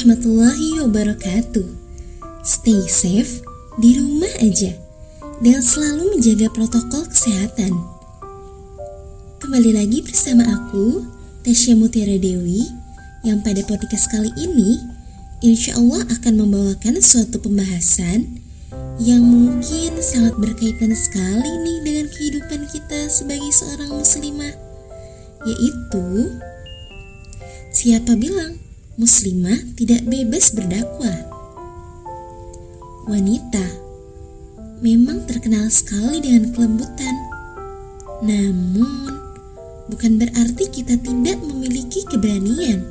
warahmatullahi wabarakatuh. Stay safe di rumah aja dan selalu menjaga protokol kesehatan. Kembali lagi bersama aku, Tasya Mutiara Dewi, yang pada podcast kali ini insya Allah akan membawakan suatu pembahasan yang mungkin sangat berkaitan sekali nih dengan kehidupan kita sebagai seorang muslimah, yaitu siapa bilang muslimah tidak bebas berdakwah. Wanita memang terkenal sekali dengan kelembutan, namun bukan berarti kita tidak memiliki keberanian.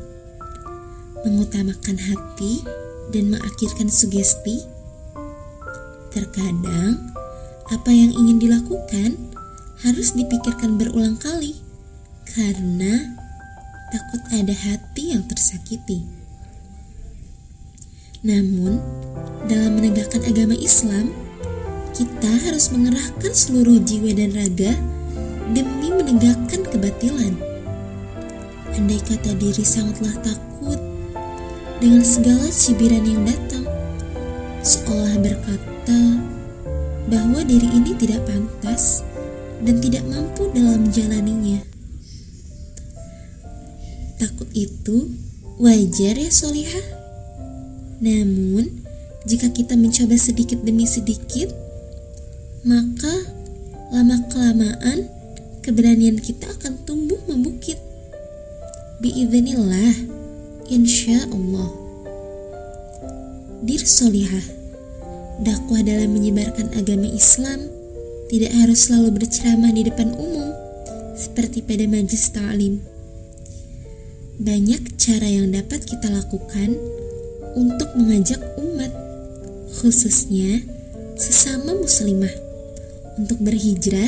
Mengutamakan hati dan mengakhirkan sugesti. Terkadang, apa yang ingin dilakukan harus dipikirkan berulang kali. Karena takut ada hati yang tersakiti. Namun, dalam menegakkan agama Islam, kita harus mengerahkan seluruh jiwa dan raga demi menegakkan kebatilan. Andai kata diri sangatlah takut dengan segala cibiran yang datang, seolah berkata bahwa diri ini tidak pantas dan tidak mampu dalam menjalaninya. Takut itu wajar ya solihah. Namun, jika kita mencoba sedikit demi sedikit, maka lama-kelamaan keberanian kita akan tumbuh membukit. Biiznillah, insya Allah. Dir solihah, dakwah dalam menyebarkan agama Islam tidak harus selalu berceramah di depan umum seperti pada majlis ta'lim. Banyak cara yang dapat kita lakukan untuk mengajak umat, khususnya sesama muslimah, untuk berhijrah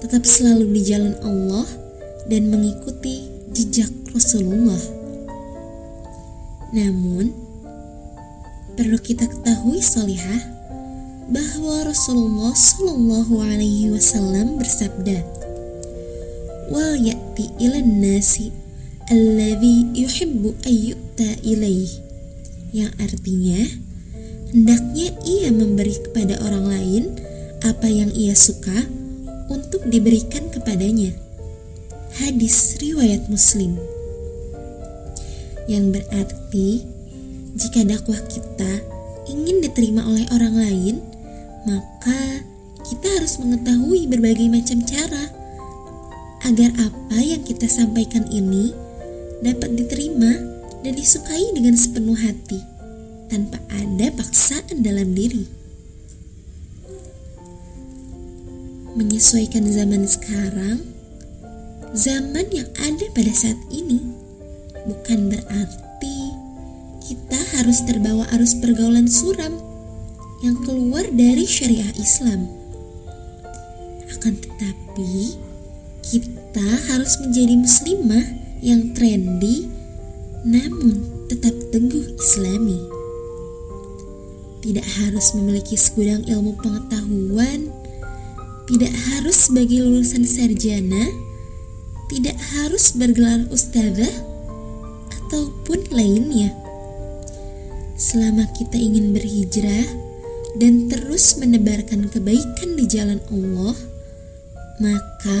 tetap selalu di jalan Allah dan mengikuti jejak Rasulullah. Namun, perlu kita ketahui solihah bahwa Rasulullah Shallallahu Alaihi Wasallam bersabda, "Wal yati ilan nasi alladhi yuhibbu ayyuta ilaih," yang artinya hendaknya ia memberi kepada orang lain apa yang ia suka untuk diberikan kepadanya. Hadis riwayat Muslim yang berarti jika dakwah kita ingin diterima oleh orang lain, maka kita harus mengetahui berbagai macam cara agar apa yang kita sampaikan ini dapat diterima dan disukai dengan sepenuh hati tanpa ada paksaan dalam diri. Menyesuaikan zaman sekarang, zaman yang ada pada saat ini bukan berarti kita harus terbawa arus pergaulan suram yang keluar dari syariah Islam. Akan tetapi, kita harus menjadi muslimah yang trendy namun tetap teguh islami. Tidak harus memiliki segudang ilmu pengetahuan, tidak harus sebagai lulusan sarjana, tidak harus bergelar ustazah, ataupun lainnya selama kita ingin berhijrah dan terus menebarkan kebaikan di jalan Allah, maka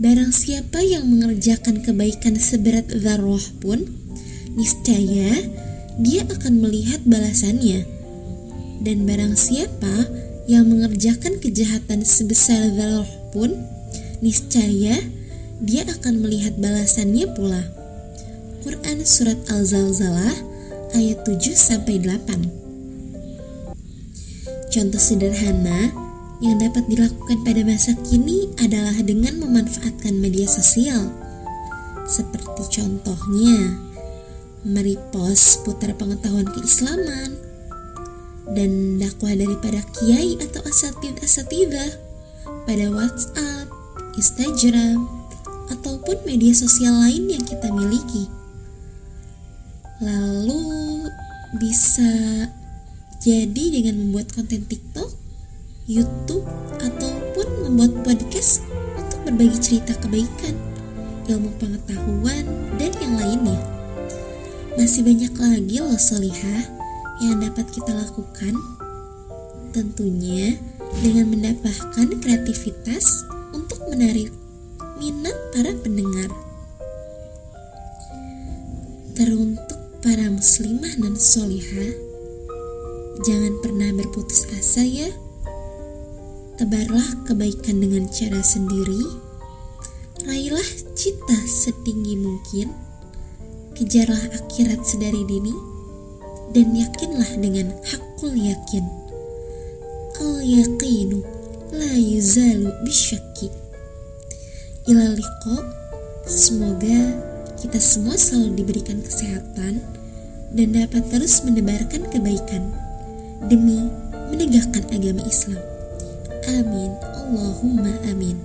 barang siapa yang mengerjakan kebaikan seberat zarroh pun niscaya dia akan melihat balasannya. Dan barang siapa yang mengerjakan kejahatan sebesar zarroh pun niscaya dia akan melihat balasannya pula. Quran Surat Al-Zalzalah ayat 7 sampai 8 Contoh sederhana yang dapat dilakukan pada masa kini adalah dengan memanfaatkan media sosial. Seperti contohnya, merepost putar pengetahuan keislaman, dan dakwah daripada kiai atau asatid asatidah pada WhatsApp, Instagram, ataupun media sosial lain yang kita miliki. Lalu bisa jadi dengan membuat konten TikTok, YouTube, ataupun membuat podcast untuk berbagi cerita kebaikan, ilmu pengetahuan, dan yang lainnya. Masih banyak lagi loh solihah yang dapat kita lakukan. Tentunya dengan mendapatkan kreativitas untuk menarik minat para pendengar. Teruntuk para muslimah dan solihah, jangan pernah berputus asa ya. Tebarlah kebaikan dengan cara sendiri, raihlah cita setinggi mungkin, kejarlah akhirat sedari dini, dan yakinlah dengan hakul yakin. Al yaqinu la yuzalu bisyaki. Ilaliko, semoga kita semua selalu diberikan kesehatan dan dapat terus menebarkan kebaikan demi menegakkan agama Islam. Amin. Allahumma amin.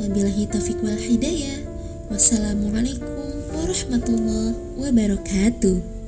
Wabillahi taufiq wal hidayah. Wassalamualaikum warahmatullahi wabarakatuh.